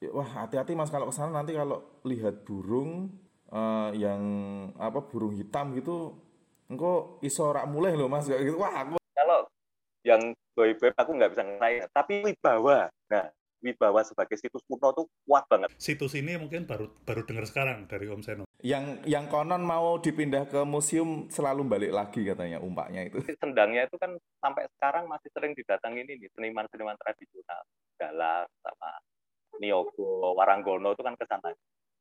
Ya, wah hati-hati mas kalau ke sana nanti kalau lihat burung uh, yang apa burung hitam gitu engkau iso rak mulai loh mas kayak gitu. Wah aku kalau yang boy boy aku nggak bisa ngerasain tapi wibawa. Nah wibawa sebagai situs kuno tuh kuat banget. Situs ini mungkin baru baru dengar sekarang dari Om Seno. Yang yang konon mau dipindah ke museum selalu balik lagi katanya umpaknya itu. Sendangnya itu kan sampai sekarang masih sering didatangi ini seniman-seniman tradisional Galang sama Niogo, Waranggono itu kan ke sana.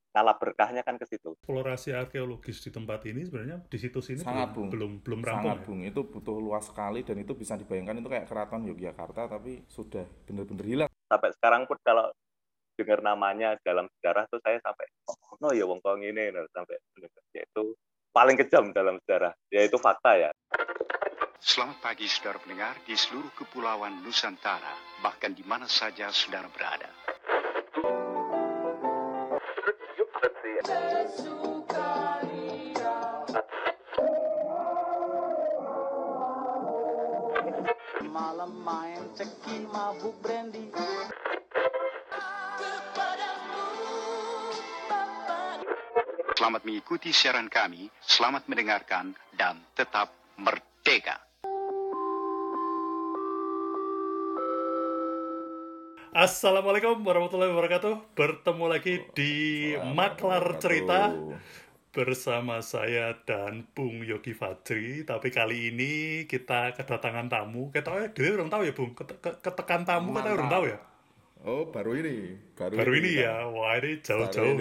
Kala berkahnya kan ke situ. Eksplorasi arkeologis di tempat ini sebenarnya di situs ini sangat, belum, bung. belum belum rampung. Sangat, ya? Bung. Itu butuh luas sekali dan itu bisa dibayangkan itu kayak keraton Yogyakarta tapi sudah benar-benar hilang. Sampai sekarang pun kalau dengar namanya dalam sejarah tuh saya sampai oh no ya wong kong ini sampai yaitu paling kejam dalam sejarah yaitu fakta ya. Selamat pagi saudara pendengar di seluruh kepulauan Nusantara, bahkan di mana saja saudara berada. Malam main ceki mabuk brandy Selamat mengikuti siaran kami, selamat mendengarkan, dan tetap merdeka. Assalamualaikum warahmatullahi wabarakatuh. Bertemu lagi di Maklar Cerita bersama saya dan Bung Yogi Fajri. Tapi kali ini kita kedatangan tamu. Kita oh, dia orang tahu ya Bung. Ketekan tamu kita orang tahu ya. Oh baru ini. Baru, baru ini, ini ya. Wah ini jauh-jauh.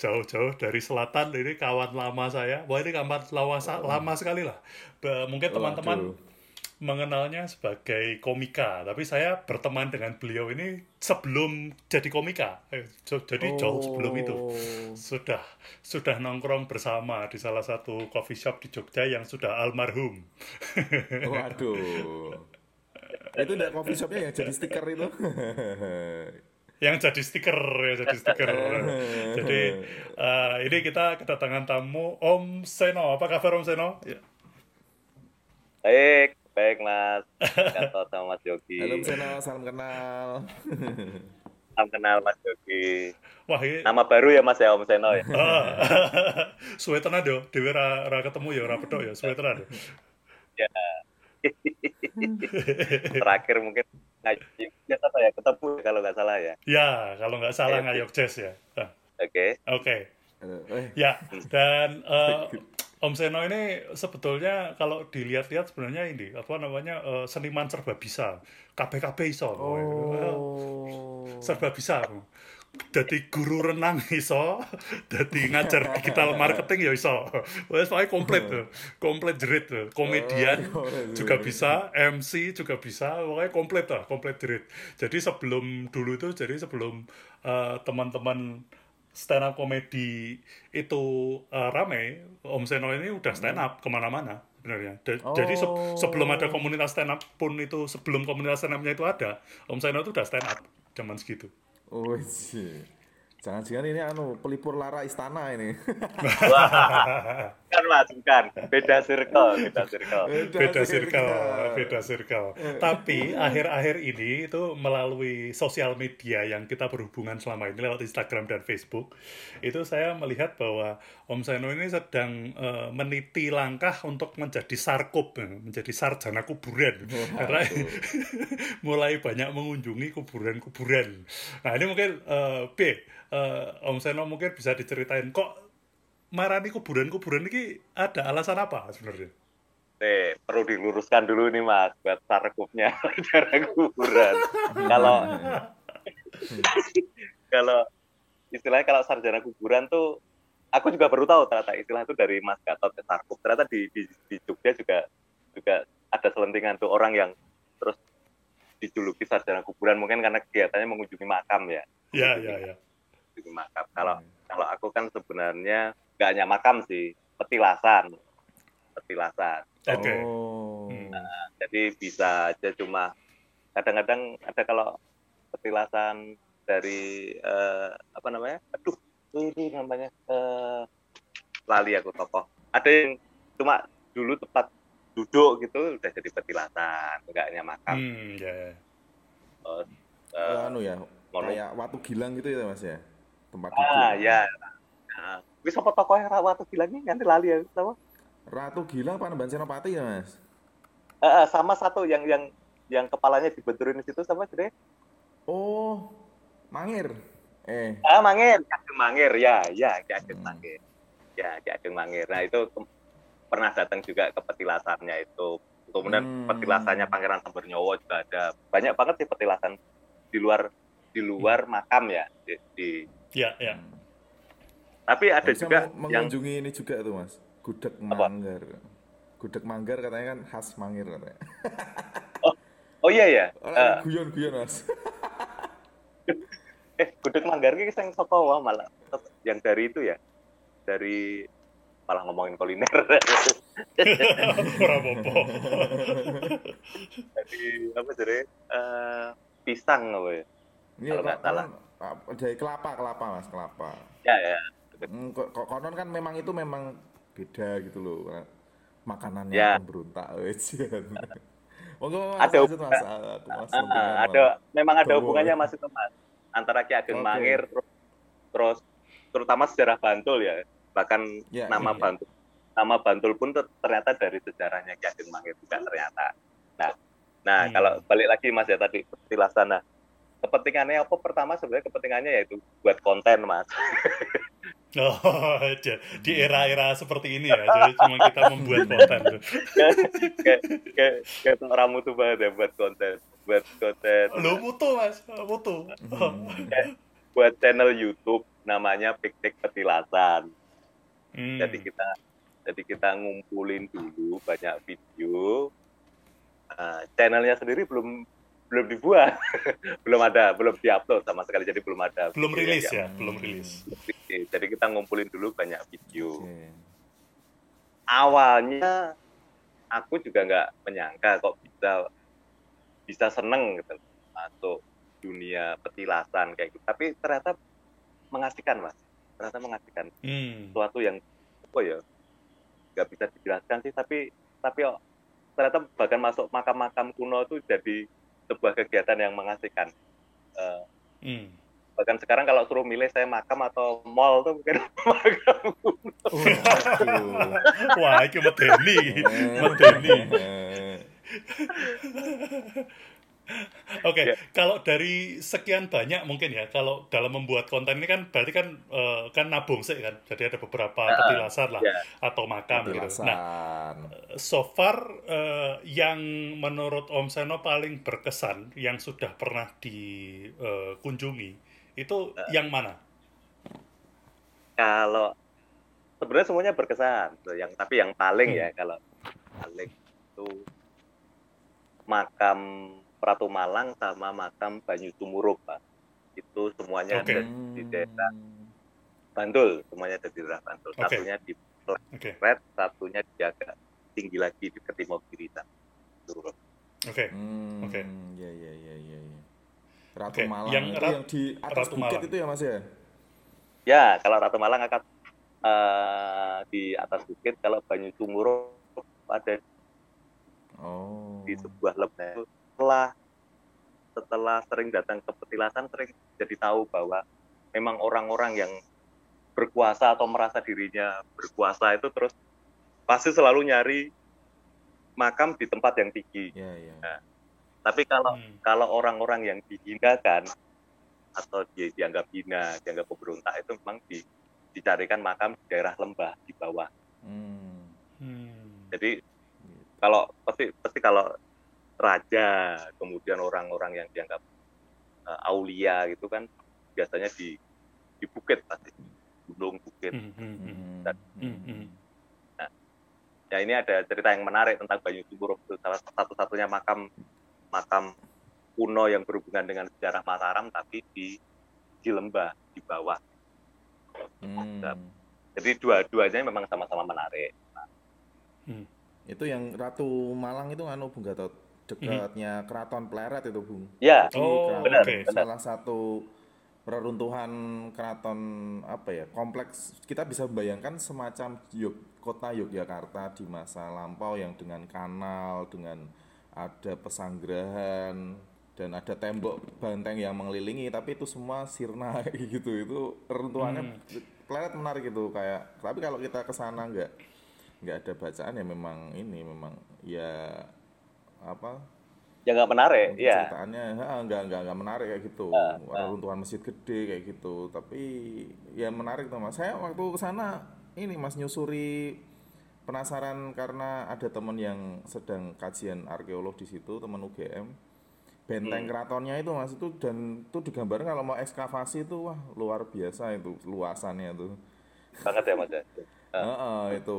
Jauh-jauh dari selatan ini kawan lama saya. Wah ini kawan lama, lama sekali lah. Mungkin teman-teman mengenalnya sebagai komika, tapi saya berteman dengan beliau ini sebelum jadi komika. Jadi oh. jauh sebelum itu sudah sudah nongkrong bersama di salah satu coffee shop di Jogja yang sudah almarhum. Waduh. itu udah coffee shopnya yang jadi stiker itu. yang jadi stiker ya jadi stiker jadi uh, ini kita kedatangan tamu Om Seno apa kabar Om Seno ya. baik Baik Mas, kantor sama Mas Yogi. Halo Seno, salam kenal. salam kenal Mas Yogi. Wah, ini... Nama baru ya Mas ya Om Seno ya. Ah, suwe tenan yo, dhewe ra, ra ketemu ya, ra pedok ya, suwe tenan. Ya. Terakhir mungkin ngajak jazz apa ya ketemu kalau nggak salah ya. Ya, kalau nggak salah ngayok jazz ya. Oke. Okay. Oke. Okay. Ya, dan uh, Om Seno ini sebetulnya kalau dilihat-lihat sebenarnya ini apa namanya uh, seniman serba bisa, KBKB iso, oh. serba bisa. Jadi guru renang iso, jadi ngajar digital marketing ya iso. Wes pokoknya komplit tuh, komplit jerit tuh. Komedian oh, juga bisa, MC juga bisa, pokoknya komplit lah, komplit jerit. Jadi sebelum dulu itu, jadi sebelum uh, teman-teman stand up komedi itu uh, rame, Om Seno ini udah stand up ke mana-mana sebenarnya. Oh. Jadi se sebelum ada komunitas stand up pun itu sebelum komunitas stand upnya itu ada, Om Seno itu udah stand up zaman segitu. Oh sih. Jangan-jangan ini anu pelipur lara istana ini. bukan mas, bukan. Beda circle, beda circle. Beda, beda circle, beda circle. Tapi akhir-akhir ini itu melalui sosial media yang kita berhubungan selama ini lewat Instagram dan Facebook, itu saya melihat bahwa Om Seno ini sedang uh, meniti langkah untuk menjadi sarkup, menjadi sarjana kuburan. Oh, Karena mulai banyak mengunjungi kuburan-kuburan. Nah ini mungkin uh, B uh, Om Seno mungkin bisa diceritain kok marani kuburan-kuburan ini ada alasan apa sebenarnya? Eh, perlu diluruskan dulu nih mas buat sarkupnya cara kuburan. kalau kalau istilahnya kalau sarjana kuburan tuh aku juga baru tahu ternyata istilah itu dari Mas Gatot ke sarkup. Ternyata di, di, di Jogja juga juga ada selentingan tuh orang yang terus dijuluki sarjana kuburan mungkin karena kegiatannya mengunjungi makam ya. Iya, iya, iya di makam. Kalau hmm. kalau aku kan sebenarnya nggak hanya makam sih, petilasan, petilasan. Oke. Okay. Oh. Nah, jadi bisa aja cuma kadang-kadang ada kalau petilasan dari uh, apa namanya? Aduh, ini namanya uh, lali aku tokoh. Ada yang cuma dulu tempat duduk gitu udah jadi petilasan, enggak hanya makam. Hmm, yeah. uh, uh, anu ya, kayak Watu Gilang gitu ya Mas ya. Tempat Ah, duduk. ya. Nah, wis apa tokoh Rawatu Gilang ini nganti lali ya, sama? Ratu Gilang Panembahan Senopati ya Mas. Eh, eh, sama satu yang yang yang kepalanya dibenturin di situ sama jadi Oh, Mangir. Eh, ah Mangir, Ki Mangir ya, ya Ki Hmm. Mangir. Ya, Ki Mangir. Nah, itu ke- pernah datang juga ke petilasannya itu. Kemudian Hmm. petilasannya Pangeran Sambernyowo juga ada. Banyak banget sih petilasan di luar di luar makam ya. Di, di- Ya, ya. tapi ada bisa juga yang mengunjungi ini juga tuh Mas. Gudeg Apa? Manggar. Gudeg Manggar katanya kan khas Mangir katanya. Oh iya ya. Oh, Eh, guyon-guyon Mas. eh gudeg manggar ki sing saka wah malah yang dari itu ya. Dari malah ngomongin kuliner. Ora apa-apa. dari apa jadi eh pisang apa ya? Iya, Kalau nggak salah. Konon- dari kelapa, kelapa Mas, kelapa. Ya ya. Hmm, kok konon kan memang itu memang beda gitu loh. Makanannya Ya. pemberontak. Monggo Mas, Ada lanjut, Mas. Aku Mas, Ah, Mas. ada memang ada hubungannya Mas itu Mas. Antara Ki Ageng Oke. Mangir terus, terus terutama sejarah Bantul ya. Bahkan Ya, nama iya. Bantul nama Bantul pun ter- ternyata dari sejarahnya Ki Ageng Mangir juga ternyata. Nah, nah Hmm. kalau balik lagi Mas ya tadi petilasan nah kepentingannya apa pertama sebenarnya kepentingannya yaitu buat konten Mas. Oh, di era-era seperti ini ya, jadi cuma kita membuat konten. tuh. kayak kayak kayak orang mutu banget ya buat konten buat konten Lo mutu mas, mutu. Hmm. buat channel YouTube namanya Piknik Petilasan. Hmm. Jadi kita jadi kita ngumpulin dulu banyak video. Eh, channelnya sendiri belum belum dibuat, belum ada, belum diupload sama sekali. Jadi belum ada. belum video rilis ya, belum rilis. Jadi kita ngumpulin dulu banyak video. Oke. Awalnya aku juga nggak menyangka kok bisa bisa seneng gitu masuk dunia petilasan kayak gitu. Tapi ternyata mengasihkan mas, ternyata mengasihkan. Hmm. sesuatu yang apa ya nggak bisa dijelaskan sih tapi tapi oh, ternyata bahkan masuk makam-makam kuno itu jadi sebuah kegiatan yang mengasihkan Eh, Hmm. bahkan sekarang kalau suruh milih saya makam atau mall tuh mungkin makam. Wah, itu medeni, medeni. Eh, Oke, Ya. kalau dari sekian banyak mungkin ya, kalau dalam membuat konten ini kan berarti kan eh, kan nabung sih kan, jadi ada beberapa petilasan lah ya. atau makam gitu. Nah, petilasan. so far eh, yang menurut Om Seno paling berkesan yang sudah pernah dikunjungi itu yang mana? kalau sebenarnya semuanya berkesan yang tapi yang paling ya kalau paling itu makam Pratu Malang sama makam Banyu Tumuruk Pak itu semuanya Oke. ada di daerah Bantul semuanya ada di daerah Bantul Oke. satunya di Red satunya di agak tinggi lagi di Ketimau Giritan Turun. oke. Hmm, Oke. Ya ya ya ya ya. Ratu Oke, Malang yang itu Rat- yang di atas Ratu bukit Malang. itu ya Mas ya? ya kalau Ratu Malang akan eh, di atas bukit kalau Banyu Tumuruk ada Oh. di sebuah lembah setelah setelah sering datang ke petilasan sering jadi tahu bahwa memang orang-orang yang berkuasa atau merasa dirinya berkuasa itu terus pasti selalu nyari makam di tempat yang tinggi. Ya ya. Tapi kalau Hmm. kalau orang-orang yang dihinakan atau dia dianggap hina, dianggap pemberontak itu memang di, dicarikan makam di daerah lembah di bawah. Hmm. Hmm. Jadi kalau pasti pasti kalau raja kemudian orang-orang yang dianggap eh, aulia gitu kan biasanya di di bukit pasti gunung bukit. Hmm, hmm, hmm. Hmm. Dan- Hmm, hmm. Ya ini ada cerita yang menarik tentang Banyu itu salah satu-satunya makam makam kuno yang berhubungan dengan sejarah Mataram tapi di di lembah di bawah. Hmm. Jadi dua-duanya memang sama-sama menarik. Itu yang Ratu Malang itu anu Bung Gatot dekatnya Keraton Pleret itu Bung. Ya, Oh, benar, benar. salah satu reruntuhan keraton apa ya kompleks. Kita bisa membayangkan semacam Yog, kota Yogyakarta di masa lampau yang dengan kanal dengan ada pesanggerahan dan ada tembok banteng yang mengelilingi tapi itu semua sirna gitu. Itu reruntuhannya kelihatan menarik itu kayak tapi kalau kita ke sana nggak nggak ada bacaan ya memang ini memang ya apa? Ya nggak menarik, ya. ceritaannya? Ha, nggak nggak nggak menarik kayak gitu. Reruntuhan masjid gede kayak gitu. Tapi ya menarik tuh mas. Saya waktu ke sana ini mas nyusuri penasaran karena ada temen yang sedang kajian arkeolog di situ temen UGM benteng keratonnya itu mas itu dan itu digambarkan kalau mau ekskavasi itu wah luar biasa itu luasannya tuh Banget ya, Mas. Ya? Heeh, itu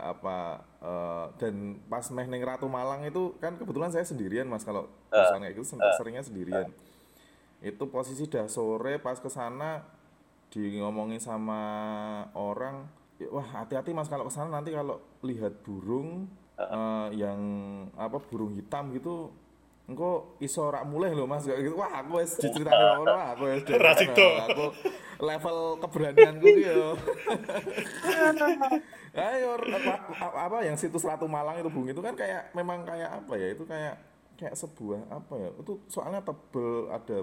apa eh, dan pas meh ning Ratu Malang itu kan kebetulan saya sendirian mas kalau ke sana itu sen- seringnya sendirian. itu posisi dah sore pas ke sana di ngomongin sama orang "Ya, wah hati-hati mas kalau ke sana nanti kalau lihat burung eh, yang apa burung hitam gitu engko iso rak mulai loh mas kayak gitu wah aku wis diceritani ngono wah aku wis Ra sido. aku level keberanianku ki yo Ayo apa, apa yang situs Ratu Malang itu Bung itu kan kayak memang kayak apa ya? Itu kayak kayak sebuah apa ya? Itu soalnya tebel ada,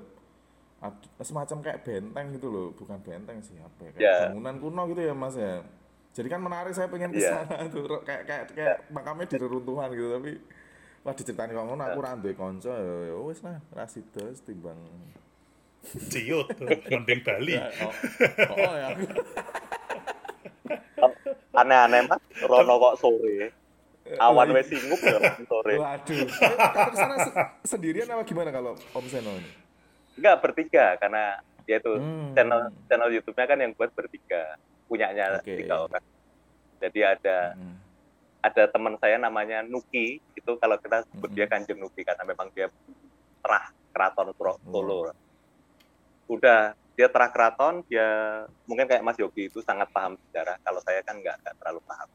ada semacam kayak benteng gitu loh, bukan benteng sih apa ya? Kayak Ya. bangunan kuno gitu ya Mas ya. Jadi kan menarik saya pengen ke Iya. sana tuh kayak kayak kayak makamnya di reruntuhan gitu tapi Wah diceritain kok ngono aku ra duwe kanca ya ya wis lah ra sida timbang. ciut mending Bali Oh, oh ya. Aneh-aneh, Mas. Rono kok sore. Awan wis singup ya langsung sore. Waduh. Eh, Kalau ke sana se- sendirian apa gimana kalau Om Seno ini? Enggak bertiga karena ya itu Hmm. channel channel YouTube-nya kan yang buat bertiga punyanya Oke. tiga orang. Jadi ada Hmm. Ada teman saya namanya Nuki itu kalau kita sebut dia kanjeng Nuki karena memang dia terah keraton Solo. Udah dia terah keraton dia mungkin kayak Mas Yogi itu sangat paham sejarah. Kalau saya kan nggak nggak terlalu paham.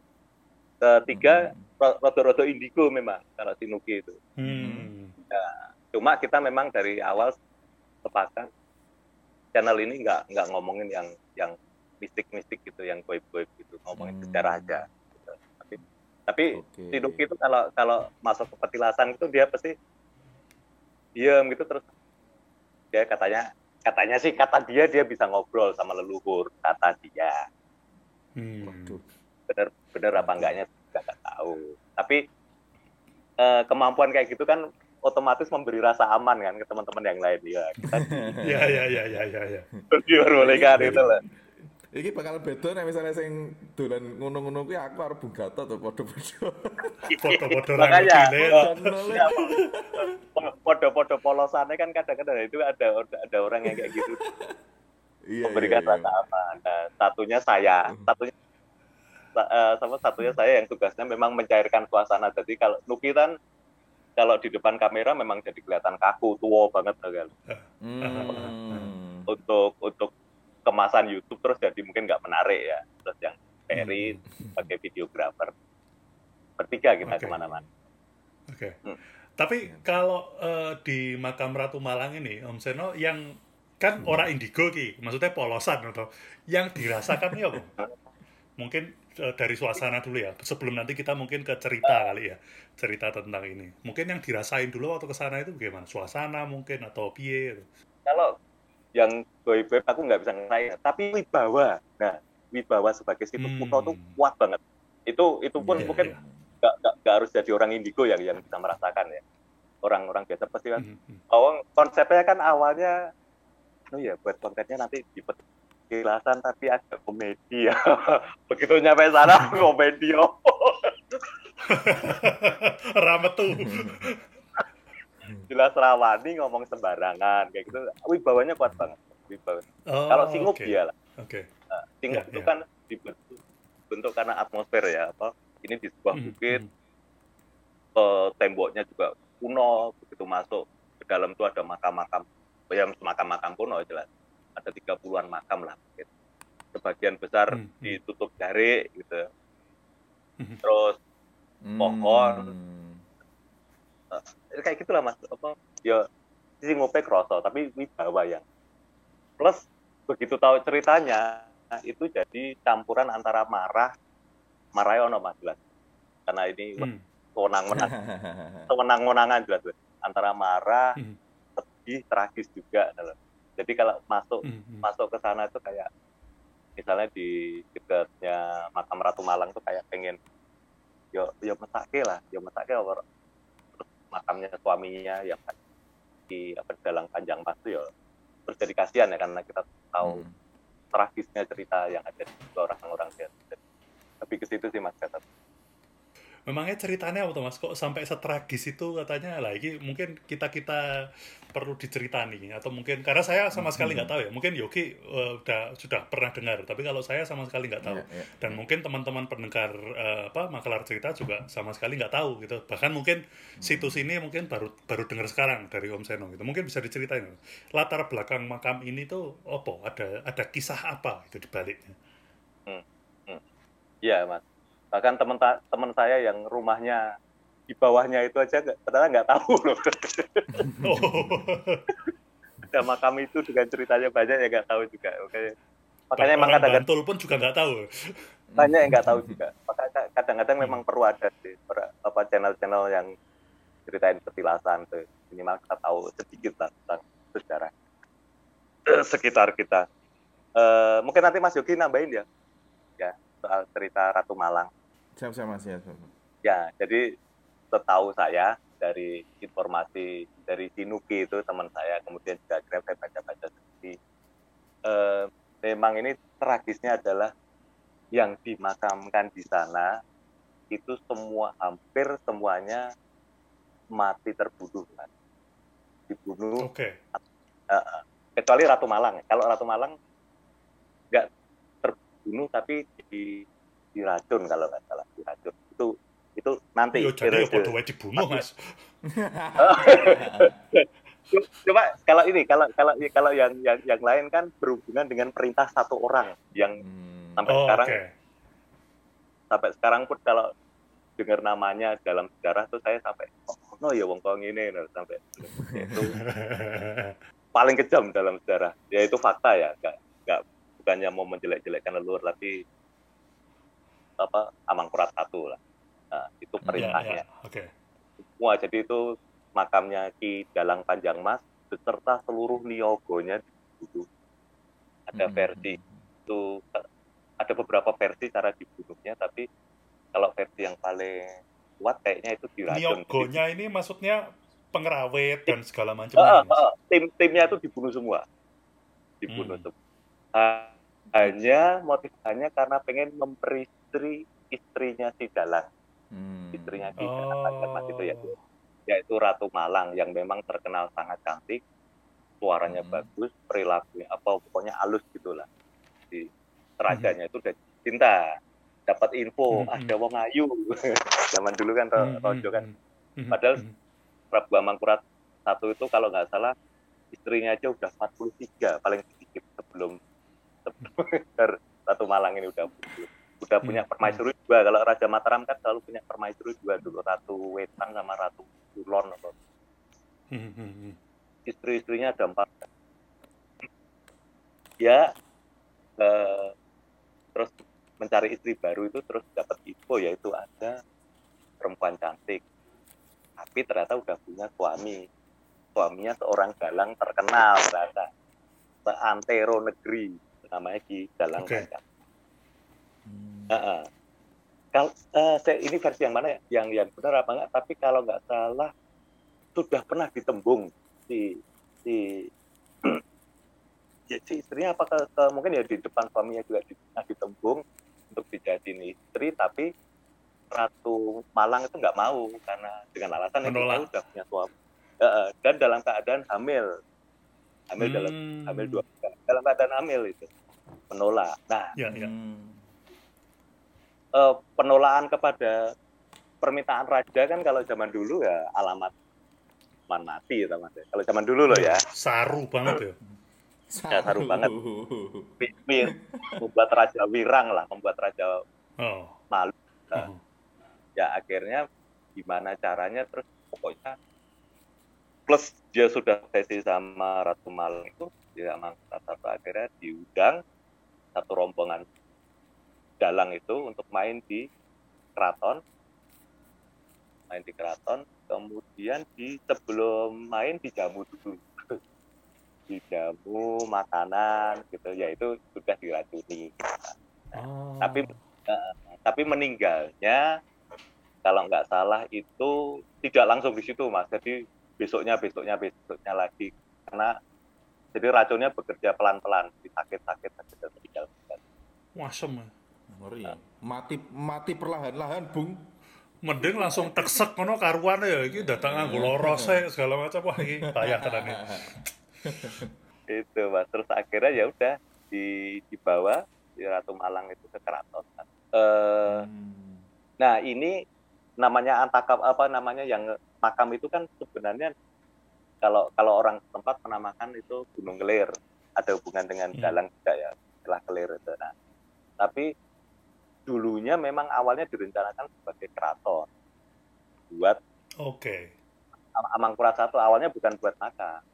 Ketiga ro- rodo-rodo indigo memang kalau si Nuki itu. hmm. Cuma kita memang dari awal sepakat channel ini nggak nggak ngomongin yang yang mistik-mistik gitu, yang goib-goib gitu, ngomongin Hmm. sejarah aja. Tapi Oke. si Nuki itu kalau kalau masuk ke petilasan itu dia pasti diem gitu terus. Dia katanya katanya sih kata dia dia bisa ngobrol sama leluhur kata dia. Hmm. Waduh. bener bener apa enggaknya juga nggak tahu. Tapi eh, kemampuan kayak gitu kan otomatis memberi rasa aman kan ke teman-teman yang lain. Ya kita ya ya ya ya ya ya diperbolehkan itu lah Iki bakal beda nek misalnya sing dolan ngono-ngono kuwi aku arep bugato to padha-padha. foto-foto Makanya, rambut eh, ya, podo-podo polosannya kan kadang-kadang itu ada ada orang yang kayak gitu Iya. memberikan iya, iya. rasa aman nah, satunya saya satunya sa- eh, sama satunya saya yang tugasnya memang mencairkan suasana jadi kalau Nuki kan kalau di depan kamera memang jadi kelihatan kaku tua banget kan Hmm. untuk untuk kemasan YouTube terus jadi mungkin nggak menarik ya terus yang Ferry sebagai videografer bertiga kita Oke. ke mana-mana Oke. Hmm. Tapi kalau eh, di makam Ratu Malang ini, Om Seno, yang kan orang indigo ki, maksudnya polosan atau yang dirasakan ya, Om? Mungkin eh, dari suasana dulu ya. Sebelum nanti kita mungkin ke cerita kali ya, cerita tentang ini. Mungkin yang dirasain dulu waktu ke sana itu bagaimana? Suasana mungkin atau piye? gitu. kalau yang goib aku nggak bisa ngerasain tapi wibawa nah wibawa sebagai situs Hmm. kuno tuh kuat banget itu itu pun Iya, mungkin iya. nggak nggak nggak harus jadi orang indigo yang yang bisa merasakan ya orang-orang biasa pasti kan Hmm, hmm. oh konsepnya kan awalnya oh ya buat kontennya nanti di petilasan tapi ada komedi ya begitu nyampe sana komedi oh. Ramet tuh. jelas rawani ngomong sembarangan kayak gitu wibawanya kuat banget wibawa Oh, kalau singup oke. dia lah Oke. Singkong Ya, itu ya. kan dibentuk bentuk karena atmosfer ya apa ini di sebuah Hmm, bukit hmm. eh, temboknya juga kuno begitu masuk ke dalam itu ada makam-makam ya makam-makam kuno jelas ada 30-an makam lah gitu. sebagian besar Hmm, hmm. ditutup jarik gitu Hmm. terus Hmm. pohon. Kayak gitulah mas apa ya sisi ngope kroso tapi wibawa yang plus begitu tahu ceritanya itu jadi campuran antara marah marah ono mas jelas karena ini Hmm. menang menangan jelas jelas. antara marah Hmm. lebih tragis juga jadi kalau masuk Hmm, hmm. masuk ke sana tuh kayak misalnya di dekatnya makam Ratu Malang tuh kayak pengen yo yo mesake lah yo mesake over makamnya suaminya yang di apa panjang mas yo terus jadi kasihan ya karena kita tahu Hmm. tragisnya cerita yang ada di orang-orang tapi ke situ sih mas kata Memangnya ceritanya apa mas? Kok sampai setragis itu katanya lagi mungkin kita kita perlu diceritani atau mungkin karena saya sama sekali nggak tahu ya. Mungkin Yogi eh, udah sudah pernah dengar, tapi kalau saya sama sekali nggak tahu. Iya, iya. Dan mungkin teman-teman pendengar eh, apa makalar cerita juga sama sekali nggak tahu gitu. Bahkan mungkin situs ini mungkin baru baru dengar sekarang dari Om Seno gitu. Mungkin bisa diceritain latar belakang makam ini tuh apa? Ada ada kisah apa itu di baliknya? iya mas bahkan teman teman saya yang rumahnya di bawahnya itu aja ternyata nggak tahu loh. Oh. ada makam itu dengan ceritanya banyak yang nggak tahu juga oke. Makanya emang kadang-kadang Bantul pun juga nggak tahu. banyak yang nggak tahu juga. Makanya kadang-kadang memang perlu ada sih per- apa channel-channel yang ceritain petilasan tuh. Minimal kita tahu sedikit lah tentang sejarah sekitar kita. Eh, mungkin nanti Mas Yogi nambahin ya soal cerita Ratu Malang Siap, siap Mas ya. siap. Ya, jadi setahu saya dari informasi dari Sinuki itu teman saya, kemudian juga akhirnya saya baca-baca sendiri. Eh, memang ini tragisnya adalah yang dimakamkan di sana itu semua hampir semuanya mati terbunuh kan. Dibunuh Oke. kecuali Ratu Malang. Kalau Ratu Malang nggak terbunuh tapi di diracun kalau nggak salah diracun itu itu nanti Yo jadi ya podo wae dibunuh mas. coba kalau ini kalau kalau kalau yang yang yang lain kan berhubungan dengan perintah satu orang yang Hmm. sampai Oh, sekarang oke. sampai sekarang pun kalau dengar namanya dalam sejarah tuh saya sampai oh no ya wong kong ini nah, sampai itu paling kejam dalam sejarah ya itu fakta ya nggak nggak bukannya mau menjelek-jelekkan leluhur tapi apa Amangkurat satu lah nah, itu Ya, perintahnya ya, Oke. semua jadi itu makamnya Ki Dalang Panjang Mas beserta seluruh niyogonya dibunuh ada Hmm. versi itu ada beberapa versi cara dibunuhnya tapi kalau versi yang paling kuat kayaknya itu diracun Niogonya ini maksudnya pengrawit dan segala macam. Mas. ah, tim timnya itu dibunuh semua dibunuh Hmm. semua Ha- hanya motivasinya karena pengen memperistri istrinya si Dalang Hmm. istrinya Ki Dalang Mas itu ya Oh. yaitu Ratu Malang yang memang terkenal sangat cantik, suaranya Hmm. bagus, perilakunya apa pokoknya halus gitulah. Di rajanya Hmm. itu udah cinta, dapat info Hmm, ada wong ayu. Zaman dulu kan ro- Hmm, rojo kan hmm, hmm, Padahal- hmm. Prabu Amangkurat satu itu kalau nggak salah istrinya aja udah 43 paling sedikit sebelum Ratu Malang ini udah udah punya Hmm. permaisuri dua. Kalau Raja Mataram kan selalu punya permaisuri dua dulu, Ratu Wetan sama Ratu Kulon atau Hmm, hmm, hmm. istri-istrinya ada empat ya eh, terus mencari istri baru itu terus dapat info yaitu ada perempuan cantik tapi ternyata udah punya suami suaminya seorang dalang terkenal ternyata seantero negeri namanya Ki Dalang Oke. Panjang. Hmm. Heeh. Kalau eh, saya ini versi yang mana ya? Yang yang benar apa enggak? Tapi kalau nggak salah sudah pernah ditembung si si ya, si istrinya apa ke, mungkin ya di depan suaminya juga di- pernah ditembung untuk dijadiin istri tapi Ratu Malang itu nggak mau karena dengan alasan yang Menolak. kita udah punya suami Heeh, dan dalam keadaan hamil hamil dalam Hmm. hamil dua dalam keadaan hamil itu menolak nah Ya, ya. Hmm. eh, penolakan kepada permintaan raja kan kalau zaman dulu ya alamat man mati ya teman kalau zaman dulu loh ya Saru banget ya. Ya, haru banget. wi- membuat raja wirang lah membuat raja Oh. malu Oh. ya akhirnya gimana caranya terus pokoknya plus dia sudah sesi sama Ratu Malang itu dia sama satu akhirnya diundang satu rombongan dalang itu untuk main di keraton. Main di keraton kemudian di sebelum main dijamu dulu. Dijamu makanan gitu ya itu sudah diracuni. Oh. tapi eh, tapi meninggalnya kalau nggak salah itu tidak langsung di situ mas. Jadi besoknya besoknya besoknya lagi. Karena jadi racunnya bekerja pelan pelan sakit sakit dan meninggal Wasem. Ngeri ya. Mati mati perlahan-lahan, Bung. Mending langsung teksek ngono karuan ya iki datang nganggo loro sek, segala macam wah iki bahaya tenane. itu mas terus akhirnya ya udah di dibawa di Ratu Malang itu ke keraton eh Hmm. nah ini namanya antakap apa namanya yang makam itu kan sebenarnya kalau kalau orang tempat menamakan itu Gunung Kelir. Ada hubungan dengan Hmm. dalang juga ya setelah Kelir itu. Nah tapi dulunya memang awalnya direncanakan sebagai keraton. Buat Oke. Am- Amangkurat satu awalnya bukan buat makam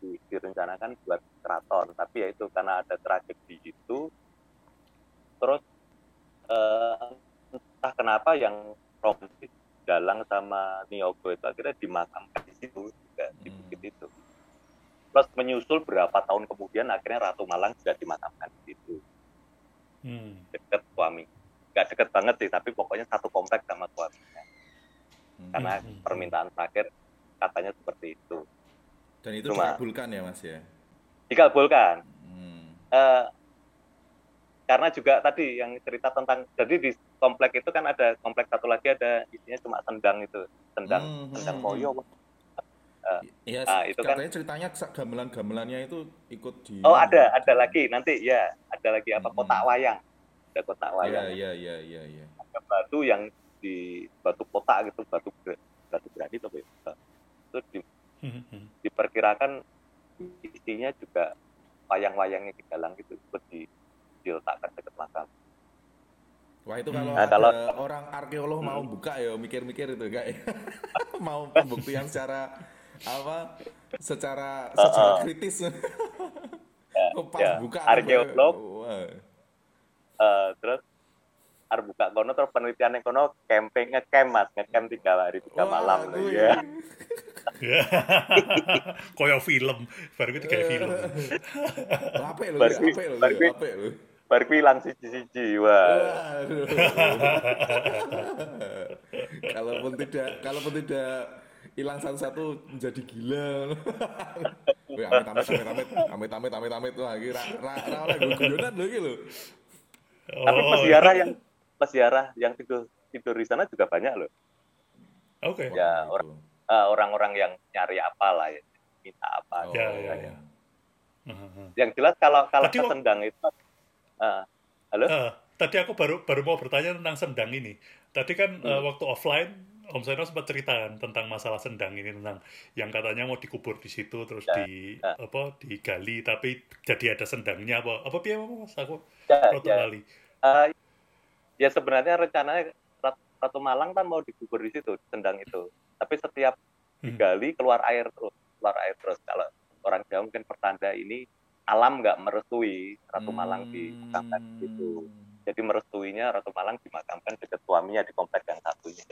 Di- direncanakan buat keraton. Tapi ya itu karena ada tragedi itu terus eh, entah kenapa yang romantis Dalang sama Niogo itu akhirnya dimakamkan di situ juga di Hmm. bukit itu plus menyusul berapa tahun kemudian akhirnya Ratu Malang juga dimakamkan di situ Hmm. dekat suami nggak deket banget sih tapi pokoknya satu kompleks sama suaminya Hmm. karena Hmm. permintaan terakhir katanya seperti itu Dan itu Cuma- dikabulkan ya, Mas ya. dikabulkan Hmm. Eh, karena juga tadi yang cerita tentang jadi di komplek itu kan ada komplek satu lagi ada isinya cuma sendang itu sendang Hmm, sendang hmm, moyo Iya, Ah, itu kan- katanya ceritanya sa- gamelan-gamelannya itu ikut di oh ada ada lagi nanti ya ada lagi apa Hmm. kotak wayang ada kotak Iya, wayang iya, iya, iya, iya. ada batu yang di batu kotak gitu batu batu berani tuh itu di- diperkirakan isinya juga wayang-wayangnya di dalam gitu ikut di diletakkan dekat makam Wah, itu kalau Nah, ada kalau- orang arkeolog mau Hmm. buka ya mikir-mikir itu enggak ya. mau pembuktian secara apa? Secara secara kritis. Oh, Pas ya. buka Arkeolog. Wah. Eh, terus harus buka kono terus penelitian yang kono camping ngecamp mas ngecamp tiga hari tiga Wah, malam aduh, ya Ya. Koyo film, baru itu kayak film. Apik lho, Baru- apik lho, baru- apik lho. baru kuwi hilang siji siji wah kalaupun tidak kalaupun tidak hilang satu-satu menjadi gila. Wih, amit amit amit amit amit amit amit amit wah iki ra ra ra oleh guyonan lho iki lho. tapi Oh, peziarah yang peziarah yang tidur tidur di sana juga banyak loh Oke. Ya, Wah, orang-. Eh, orang-orang yang nyari apa lah ya minta apa Oh. Ya, ya, ya. Hmm. yang jelas kalau kalau Tadi ke wak- sendang itu eh, halo Eh, tadi aku baru baru mau bertanya tentang sendang ini. Tadi kan Hmm. eh, waktu offline Om Seno sempat cerita kan tentang masalah sendang ini tentang yang katanya mau dikubur di situ terus Ya, di ya. apa digali tapi jadi ada sendangnya apa apa piye Mas aku ya, ya. Eh, ya sebenarnya rencananya Rat- Ratu Malang kan mau dikubur di situ di sendang itu tapi setiap Hmm. digali keluar air terus keluar air terus kalau orang Jawa mungkin pertanda ini alam nggak merestui Ratu Malang di situ jadi merestuinya Ratu Malang dimakamkan dekat suaminya di komplek yang satunya.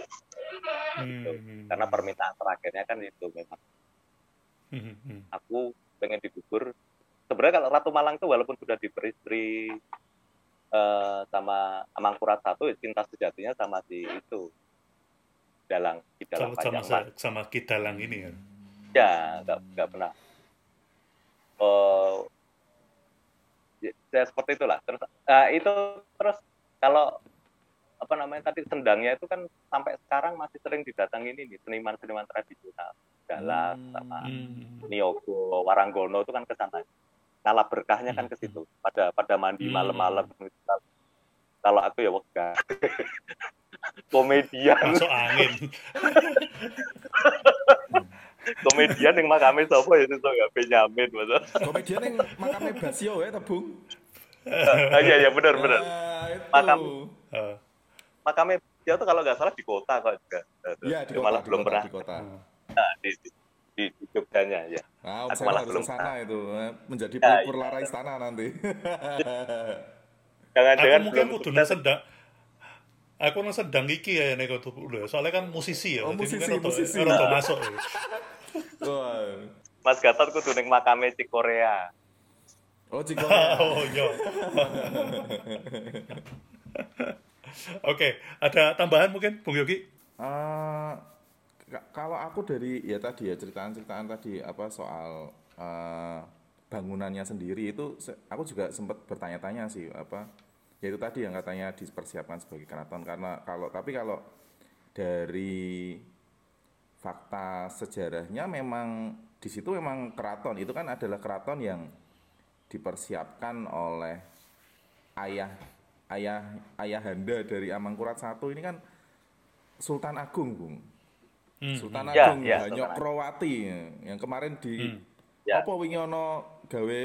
Hmm. karena permintaan terakhirnya kan itu memang. Hmm, aku pengen dikubur sebenarnya kalau Ratu Malang itu walaupun sudah diperistri eh, sama Amangkurat satu ya cinta sejatinya sama si itu. Dalang di dalam sama sama, sama Kidalang ini kan. ya nggak nggak pernah. Oh ya, seperti itulah terus eh, itu terus kalau apa namanya tadi sendangnya itu kan sampai sekarang masih sering didatangi ini seniman-seniman tradisional dalang sama Hmm. Niogo, Waranggono itu kan ke sana. Ngalah berkahnya kan ke situ. Pada pada mandi Hmm. malam-malam. Kalau aku ya wega. komedian, Masuk angin. komedian yang makame sapa ya itu gak Benyamin masa. Komedian yang makamnya Basio ya, Tebung. Ah, iya iya benar benar. Ah, itu. Makam. Eh, Makame dia tuh kalau nggak salah di kota kok juga. Iya, di kota, malah di belum kota, pernah di kota. nah, di, di, di, di Jogjanya ya. Nah, Aku malah belum ke sana itu, eh, menjadi Ya, pelipur lara istana nanti. Jangan-jangan aku mungkin nang sendang aku nang sendang iki ya nek kudu lho soalnya kan musisi ya Oh, jadi musisi, rada- musisi. rada masuk ya. Mas Gatot kudu ning makame Cik Korea. Oh, Ciko. oh iya. Oke, ada tambahan mungkin Bung Yogi? Eh, ka- kalau aku dari ya tadi ya ceritaan-ceritaan tadi apa soal eh, bangunannya sendiri itu aku juga sempat bertanya-tanya sih apa ya itu tadi yang katanya dipersiapkan sebagai keraton karena kalau tapi kalau dari fakta sejarahnya memang di situ memang keraton itu kan adalah keraton yang dipersiapkan oleh ayah ayah ayahanda dari Amangkurat satu ini kan Sultan Agung, Bung. Sultan Ya, Agung ya, Agung. Krowati yang kemarin di Ya. apa wingi ono gawe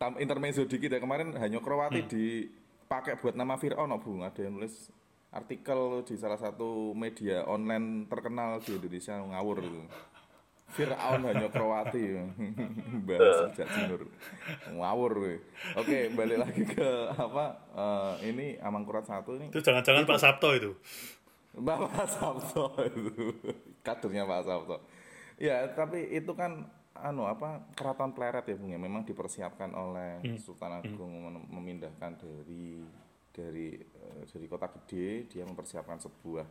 tam intermezzo dikit ya kemarin Hanyok Krowati dipakai buat nama Fir'aun Bung. Ada yang nulis artikel di salah satu media online terkenal di Indonesia ngawur itu. Fir'aun hanya Kroati bahas sejak Timur ngawur we. oke balik lagi ke apa eh, ini Amangkurat satu ini Itu jangan-jangan Pak Sabto itu. Bapak Sabto itu kadernya Pak Sabto. Ya, tapi itu kan anu apa keraton pleret ya Bung ya memang dipersiapkan oleh Sultan Agung mem- memindahkan dari dari eh, dari kota gede dia mempersiapkan sebuah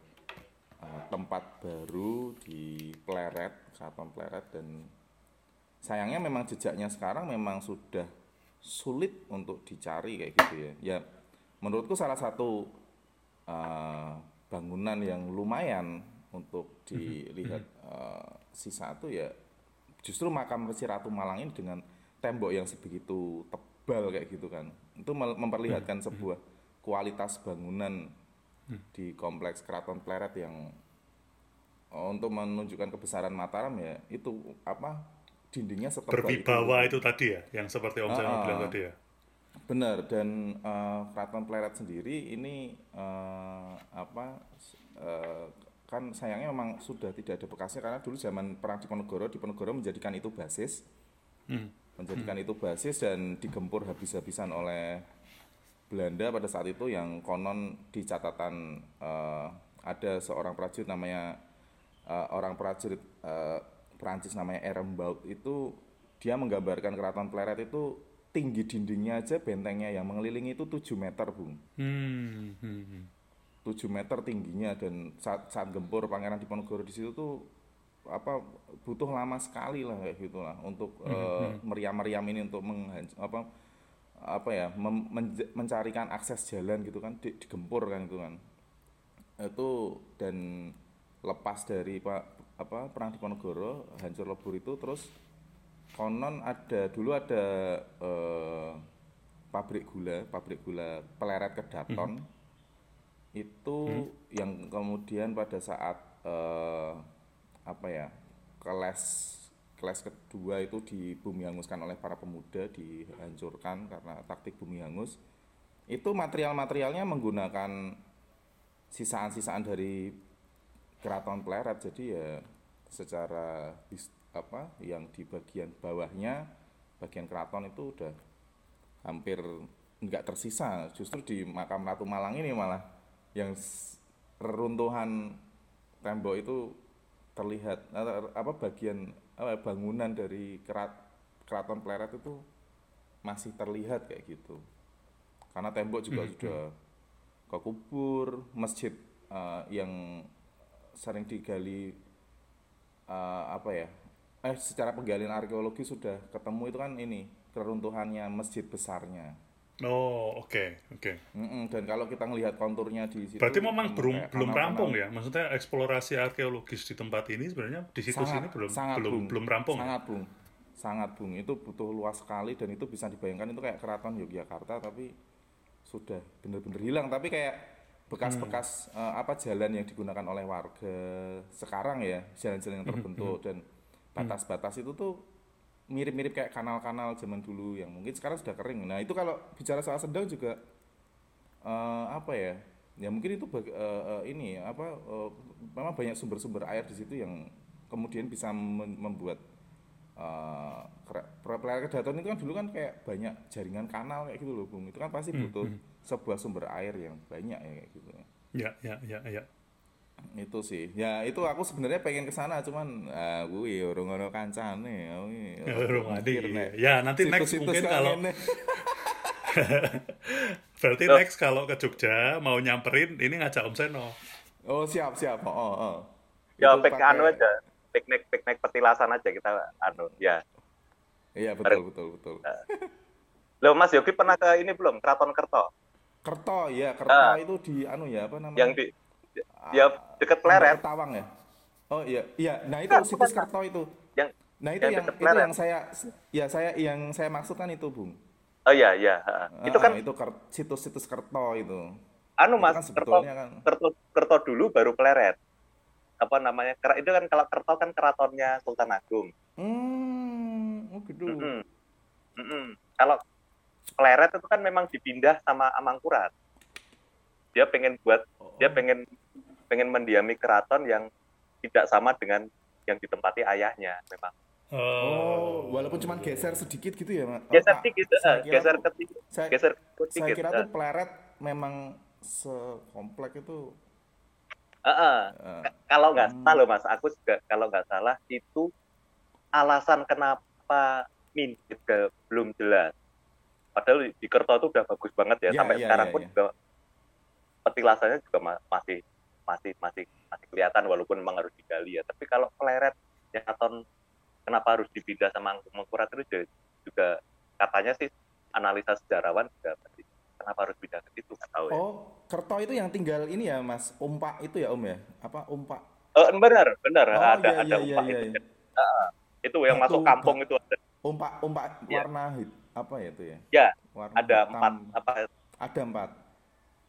eh, tempat baru di Pleret, Keraton Pleret dan sayangnya memang jejaknya sekarang memang sudah sulit untuk dicari kayak gitu ya. Ya menurutku salah satu eh, bangunan yang lumayan untuk dilihat eh, sisa itu ya justru makam Resi Ratu Malang ini dengan tembok yang sebegitu tebal kayak gitu kan. Itu memperlihatkan sebuah kualitas bangunan di kompleks Keraton Pleret yang oh, untuk menunjukkan kebesaran Mataram ya itu apa dindingnya setebal Berwibawa itu. tadi ya, yang seperti Om Ah, bilang ah. tadi ya. Benar dan eh, Keraton Pleret sendiri ini eh, apa eh, kan sayangnya memang sudah tidak ada bekasnya karena dulu zaman perang Diponegoro Diponegoro menjadikan itu basis. Menjadikan itu basis dan digempur habis-habisan oleh Belanda pada saat itu yang konon di catatan eh, ada seorang prajurit namanya eh, orang prajurit eh, Perancis namanya Erembaut itu dia menggambarkan keraton Pleret itu tinggi dindingnya aja bentengnya yang mengelilingi itu 7 meter bung Hmm, hmm, hmm. 7 meter tingginya dan saat, saat gempur Pangeran Diponegoro di situ tuh apa butuh lama sekali lah kayak gitulah untuk eh, meriam-meriam ini untuk menghanc apa apa ya mem- menj- mencarikan akses jalan gitu kan di- digempur kan itu kan. Itu dan lepas dari pak apa perang Diponegoro hancur lebur itu terus konon ada dulu ada eh, pabrik gula pabrik gula peleret kedaton. Itu yang kemudian pada saat eh, apa ya kelas kelas kedua itu di bumi hanguskan oleh para pemuda dihancurkan karena taktik bumi hangus. Itu material-materialnya menggunakan sisaan-sisaan dari keraton Pleret. Jadi ya secara apa yang di bagian bawahnya bagian keraton itu udah hampir nggak tersisa. Justru di makam Ratu Malang ini malah yang reruntuhan tembok itu terlihat atau apa bagian apa bangunan dari kerat, keraton Pleret itu masih terlihat kayak gitu. Karena tembok juga sudah kekubur masjid eh, yang sering digali eh, apa ya eh secara penggalian arkeologi sudah ketemu itu kan ini keruntuhannya masjid besarnya Oh, oke, oke. Mm-mm, dan kalau kita ngelihat konturnya di situ Berarti memang belum belum rampung ya. Maksudnya eksplorasi arkeologis di tempat ini sebenarnya di situs ini belum sangat, belum Bung. belum rampung. ya? sangat bung sangat bung itu butuh luas sekali dan itu bisa dibayangkan itu kayak keraton Yogyakarta tapi sudah benar-benar hilang tapi kayak bekas-bekas Hmm. eh, apa jalan yang digunakan oleh warga sekarang ya jalan-jalan Hmm, yang terbentuk dan batas-batas itu tuh mirip-mirip kayak kanal-kanal zaman dulu yang mungkin sekarang sudah kering. Nah itu kalau bicara soal sedang juga eh, apa ya? Ya mungkin itu eh, eh, ini apa eh, memang banyak sumber-sumber air di situ yang kemudian bisa mem- membuat eh uh, kedaton itu kan dulu kan kayak banyak jaringan kanal kayak gitu loh bung. Itu kan pasti butuh sebuah sumber air yang banyak ya kayak gitu Ya, ya, ya, ya. Itu sih. Ya itu aku sebenarnya pengen ke sana cuman ah gue urung ono kancane urung adi ya nanti next mungkin kalau berarti next kalau ke Jogja mau nyamperin ini ngajak Om Seno. Oh siap siap. Oh, oh, oh. ya pik anu aja. Piknik piknik petilasan aja kita anu ya. Iya betul betul betul. Loh Mas Yogi pernah ke ini belum? Keraton Kerto? Kerto ya. Kerto uh, itu di anu ya apa namanya? Yang di ya dekat Pleret. Tawang ya. Oh iya, iya. Nah itu situs Kerto itu. Yang Nah itu yang, yang itu yang saya ya saya yang saya maksudkan itu, Bung. Oh iya, iya. Uh, itu kan itu situs-situs Kerto itu. Anu Mas, kan Kerto, kan... Kerto Kerto dulu baru Pleret. Apa namanya? Itu kan kalau Kerto kan keratonnya Sultan Agung. Hmm, oh gitu. Mm -hmm. Mm -hmm. Kalau Pleret itu kan memang dipindah sama Amangkurat. Dia pengen buat, oh. dia pengen pengen mendiami keraton yang tidak sama dengan yang ditempati ayahnya memang. Oh, walaupun cuma geser sedikit gitu ya, Mas. Geser oh, sedikit, uh, geser ketik, saya, geser sedikit. Saya kira tuh pleret memang sekomplek itu. Uh, uh. uh. Kalau nggak hmm. salah Mas, aku juga kalau nggak salah itu alasan kenapa minit ke belum jelas. Padahal di Kerto itu udah bagus banget ya, ya sampai ya, sekarang ya, pun ya. juga petilasannya juga masih masih masih masih kelihatan walaupun memang harus digali ya. Tapi kalau peleret ya atau kenapa harus dipindah sama mengkurat itu juga katanya sih analisa sejarawan juga kenapa harus pindah ke situ nggak tahu ya. Oh kerto itu yang tinggal ini ya mas? Umpak itu ya om ya? Apa umpak? Oh, benar benar. Oh, ada iya, ada iya, umpak iya, itu. iya. Uh, itu yang masuk kampung itu ada. Umpak umpak ya. warna hit apa ya itu ya? Ya warna ada hitam. empat apa ada empat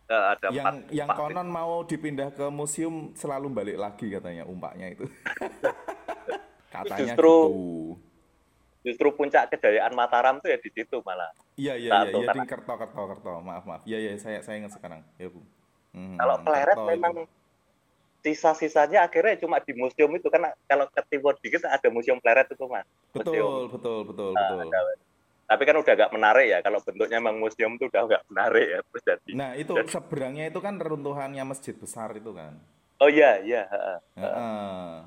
ada yang empat, yang empat konon mau dipindah ke museum selalu balik lagi katanya umpaknya itu. Katanya justru gitu. justru puncak kejayaan Mataram tuh ya di situ malah. Iya iya iya, iya di Kerto Kerto Kerto maaf maaf. Iya iya saya saya ingat sekarang. Ya bu. Hmm, kalau Pleret memang sisa-sisanya akhirnya cuma di museum itu kan kalau ke timur dikit ada museum Pleret itu mas. Betul museum. betul betul nah, betul. ada, tapi kan udah gak menarik ya kalau bentuknya emang museum tuh udah gak menarik ya terus jadi nah itu jadi, seberangnya itu kan reruntuhannya masjid besar itu kan? Oh iya iya uh,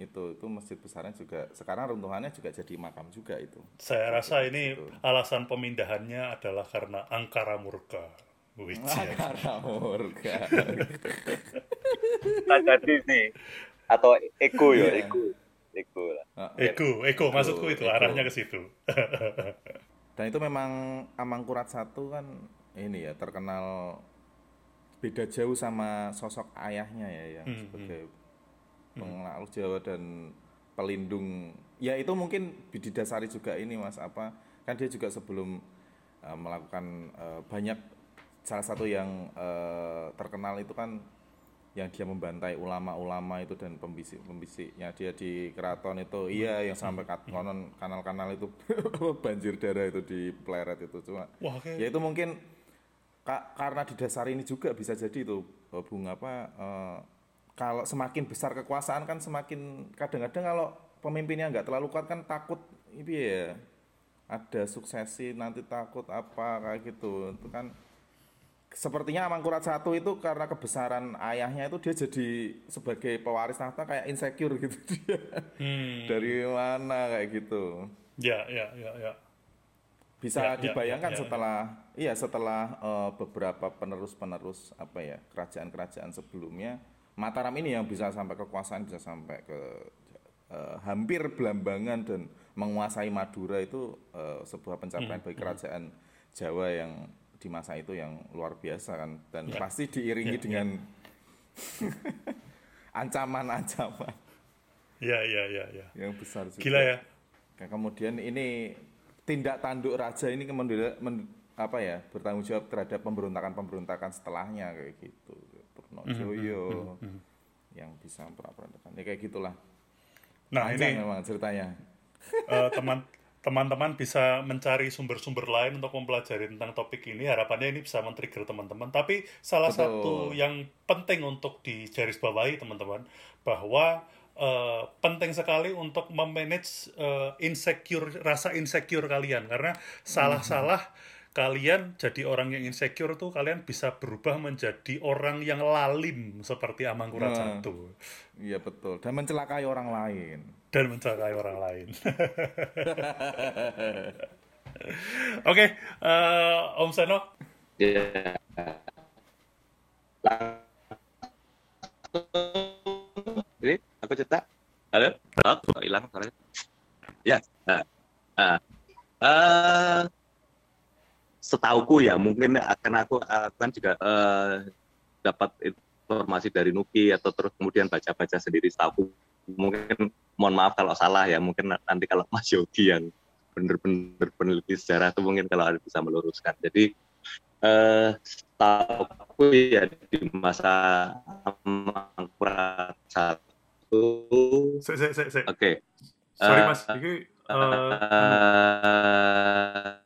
itu itu masjid besarnya juga sekarang runtuhannya juga jadi makam juga itu. Saya rasa ini itu. alasan pemindahannya adalah karena angkara murka angkara murka. Nah, jadi nih atau ego ya yeah. ego Eko lah. Eko, Eko maksudku itu Eko. arahnya ke situ. Dan itu memang Amangkurat satu kan ini ya terkenal beda jauh sama sosok ayahnya ya yang hmm, sebagai hmm. pengelak Jawa dan pelindung. Ya itu mungkin didasari juga ini Mas apa kan dia juga sebelum uh, melakukan uh, banyak salah satu yang uh, terkenal itu kan yang dia membantai ulama-ulama itu dan pembisik-pembisiknya dia di keraton itu iya yang sampai hmm. konon kanal-kanal itu banjir darah itu di pleret itu cuma Wah, okay. ya itu mungkin ka karena didasari ini juga bisa jadi itu eh, bunga apa uh, kalau semakin besar kekuasaan kan semakin kadang-kadang kalau pemimpinnya nggak terlalu kuat kan takut ini ya ada suksesi nanti takut apa kayak gitu itu kan sepertinya Amangkurat satu itu karena kebesaran ayahnya itu dia jadi sebagai pewaris tahta kayak insecure gitu dia hmm. dari mana kayak gitu ya ya ya ya bisa ya, ya dibayangkan ya, ya, setelah ya. iya setelah uh, beberapa penerus-penerus apa ya kerajaan-kerajaan sebelumnya Mataram ini yang bisa sampai kekuasaan bisa sampai ke uh, hampir belambangan dan menguasai Madura itu uh, sebuah pencapaian hmm. bagi hmm. kerajaan Jawa yang di masa itu yang luar biasa kan dan ya. pasti diiringi ya, dengan ancaman-ancaman. Ya ya ya ya. Yang besar juga. Gila ya. Nah, kemudian ini tindak tanduk raja ini kemudian men, apa ya bertanggung jawab terhadap pemberontakan-pemberontakan setelahnya kayak gitu. Purnojoyo mm -hmm. mm -hmm. yang bisa memperontakan. Ya kayak gitulah. Nah, Panjang ini memang ceritanya. Uh, teman teman-teman bisa mencari sumber-sumber lain untuk mempelajari tentang topik ini. Harapannya ini bisa men-trigger teman-teman. Tapi salah Betul. satu yang penting untuk digarisbawahi teman-teman bahwa uh, penting sekali untuk memanage uh, insecure rasa insecure kalian karena salah-salah kalian jadi orang yang insecure tuh kalian bisa berubah menjadi orang yang lalim seperti Amangkurat Nah. satu Iya betul. Dan mencelakai orang lain. dan mencelakai orang lain. Oke, eh, Om Seno, Ya. Ini aku cetak. Halo? Oh, kok hilang? Ya. Eh, setauku ya mungkin akan aku aku kan juga eh, dapat informasi dari Nuki atau terus kemudian baca-baca sendiri setauku. Mungkin mohon maaf kalau salah ya mungkin nanti kalau Mas Yogi yang benar-benar peneliti sejarah itu mungkin kalau ada bisa meluruskan. Jadi eh tahu ya di masa Mangkurat satu. Oke. Sorry Eh, mas, ini eh, eh,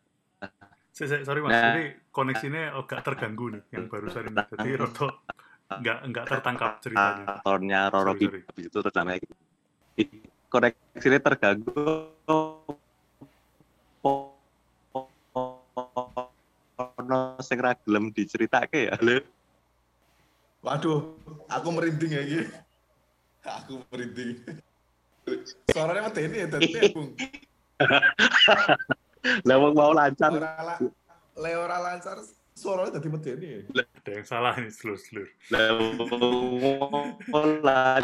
se, se, sorry mas, Nah. ini koneksinya agak terganggu nih yang barusan ini, jadi roto nggak nggak tertangkap ceritanya. aktornya Roro Sorry, itu terus namanya gitu. Ih, koneksinya terganggu ono sing ra gelem diceritake ya lho Waduh, aku merinding ya Ki. Aku merinding. Suaranya mati ini ya tadi ya, Bung. wong mau lancar Ora la- le ora lancar suaranya tadi ini ya. Ada yang salah ini, seluruh seluruh. lah wong mau lancar